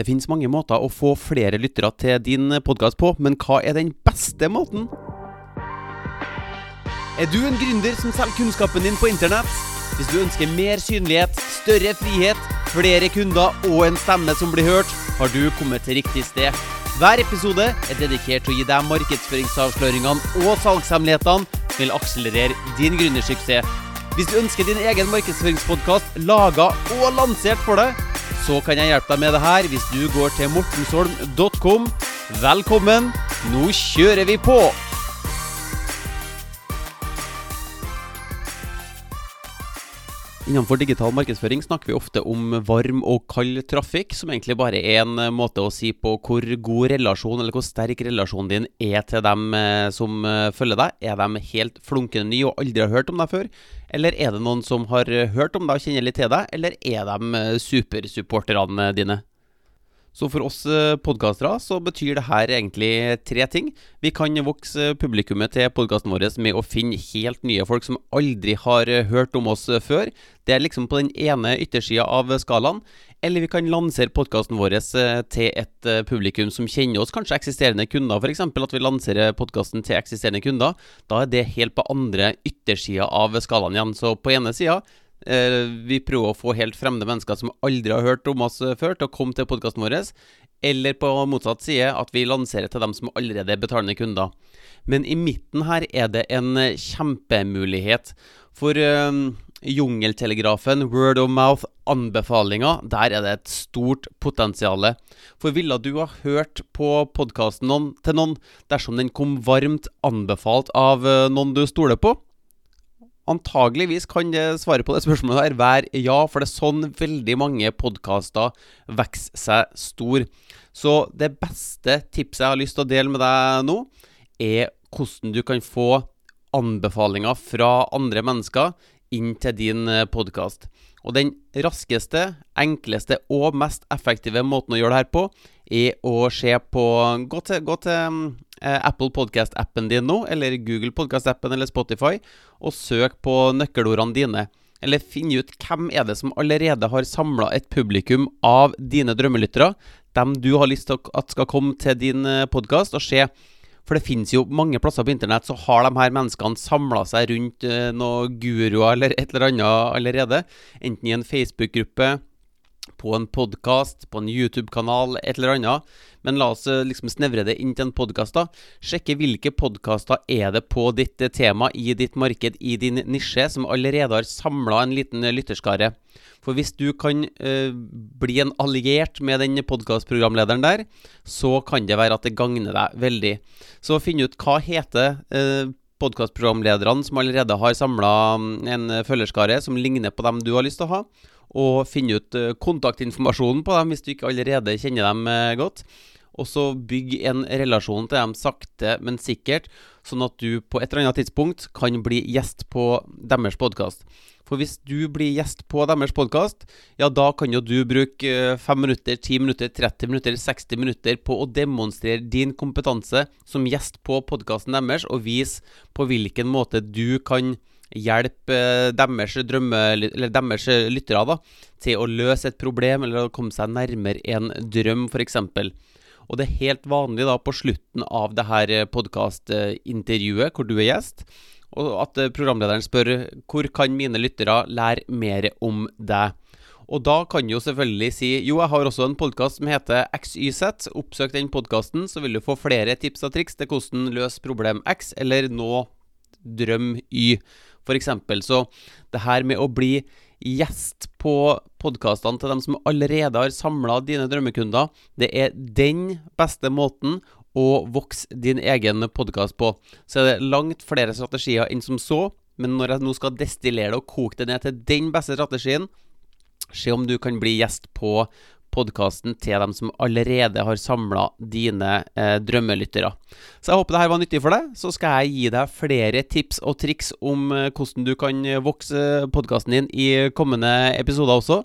Det finnes mange måter å få flere lyttere til din podkast på, men hva er den beste måten? Er du en gründer som selger kunnskapen din på internett? Hvis du ønsker mer synlighet, større frihet, flere kunder og en stemme som blir hørt, har du kommet til riktig sted. Hver episode er dedikert til å gi deg markedsføringsavsløringene og salgshemmelighetene som vil akselerere din gründersuksess. Hvis du ønsker din egen markedsføringspodkast laga og lansert for deg, så kan jeg hjelpe deg med det her hvis du går til mortensholm.com. Velkommen, nå kjører vi på! Innenfor digital markedsføring snakker vi ofte om varm og kald trafikk, som egentlig bare er en måte å si på hvor god relasjon eller hvor sterk relasjonen din er til dem eh, som eh, følger deg. Er de helt flunkende nye og aldri har hørt om deg før? Eller er det noen som har hørt om deg og kjenner litt til deg? Eller er de eh, supersupporterne dine? Så for oss eh, podkastere så betyr det her egentlig tre ting. Vi kan vokse publikummet til podkasten vår med å finne helt nye folk som aldri har eh, hørt om oss eh, før. Det er liksom på den ene yttersida av skalaen. Eller vi kan lansere podkasten vår til et publikum som kjenner oss, kanskje eksisterende kunder. F.eks. at vi lanserer podkasten til eksisterende kunder. Da er det helt på andre yttersida av skalaen igjen. Så på ene sida vi prøver å få helt fremmede mennesker som aldri har hørt om oss før, til å komme til podkasten vår. Eller på motsatt side, at vi lanserer til dem som allerede er betalende kunder. Men i midten her er det en kjempemulighet. For uh, Jungeltelegrafen, word of mouth, anbefalinger, der er det et stort potensial. For ville du ha hørt på podkasten til noen dersom den kom varmt anbefalt av noen du stoler på? Antageligvis kan det svare på det spørsmålet her være ja, for det er sånn veldig mange podkaster vokser seg stor. Så det beste tipset jeg har lyst til å dele med deg nå, er hvordan du kan få anbefalinger fra andre mennesker inn til din eh, podkast. Og den raskeste, enkleste og mest effektive måten å gjøre det her på, er å se på Gå til, gå til eh, Apple Podcast-appen din nå, eller Google Podcast-appen eller Spotify, og søk på nøkkelordene dine. Eller finn ut hvem er det som allerede har samla et publikum av dine drømmelyttere, dem du har lyst til at skal komme til din eh, podkast, og se for det finnes jo mange plasser på internett så har de her menneskene samla seg rundt uh, noen guruer eller et eller annet allerede. Enten i en Facebook-gruppe, på en podkast, på en YouTube-kanal, et eller annet. Men la oss eh, liksom snevre det inn til en podkast, da. Sjekke hvilke podkaster er det på ditt eh, tema, i ditt marked, i din nisje, som allerede har samla en liten eh, lytterskare. For hvis du kan eh, bli en alliert med den podkastprogramlederen der, så kan det være at det gagner deg veldig. Så finn ut hva heter eh, podkastprogramlederne som allerede har samla mm, en følgerskare som ligner på dem du har lyst til å ha og finne ut uh, kontaktinformasjonen på dem hvis du ikke allerede kjenner dem uh, godt. Og så bygg en relasjon til dem sakte, men sikkert, sånn at du på et eller annet tidspunkt kan bli gjest på deres podkast. For hvis du blir gjest på deres podkast, ja, da kan jo du bruke 5 eh, minutter, 10 minutter, 30 minutter, 60 minutter på å demonstrere din kompetanse som gjest på podkasten deres, og vise på hvilken måte du kan hjelpe deres, drømme, eller deres lyttere da, til å løse et problem eller å komme seg nærmere en drøm, f.eks. Og det er helt vanlig da på slutten av det her podkastintervjuet, hvor du er gjest, og at programlederen spør hvor kan mine lyttere lære mer om deg. Og da kan jo selvfølgelig si jo, jeg har også en podkast som heter XYZ. Oppsøk den podkasten, så vil du få flere tips og triks til hvordan løse problem X eller nå drøm Y f.eks. Så det her med å bli gjest på podkastene til dem som allerede har samla dine drømmekunder, det er den beste måten å vokse din egen podkast på. Så er det langt flere strategier enn som så, men når jeg nå skal destillere det og koke det ned til den beste strategien, se om du kan bli gjest på podkasten til dem som allerede har samla dine eh, drømmelyttere. Så jeg håper dette var nyttig for deg. Så skal jeg gi deg flere tips og triks om eh, hvordan du kan vokse podkasten din i kommende episoder også.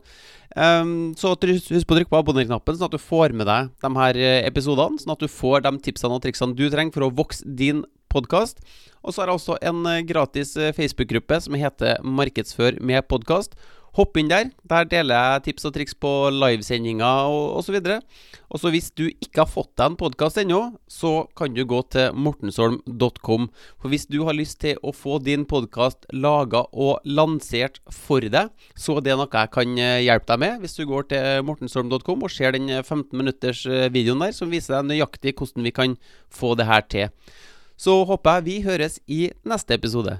Um, så husk på å trykke på abonner-knappen, sånn at du får med deg de her eh, episodene. Sånn at du får de tipsene og triksene du trenger for å vokse din podkast. Og så har jeg også en eh, gratis Facebook-gruppe som heter Markedsfør med podkast. Hopp inn der. Der deler jeg tips og triks på livesendinger og osv. Og så hvis du ikke har fått deg en podkast ennå, så kan du gå til mortensholm.com. For hvis du har lyst til å få din podkast laga og lansert for deg, så er det noe jeg kan eh, hjelpe deg med. Hvis du går til mortensholm.com og ser den 15 minutters eh, videoen der som viser deg nøyaktig hvordan vi kan få det her til. Så håper jeg vi høres i neste episode.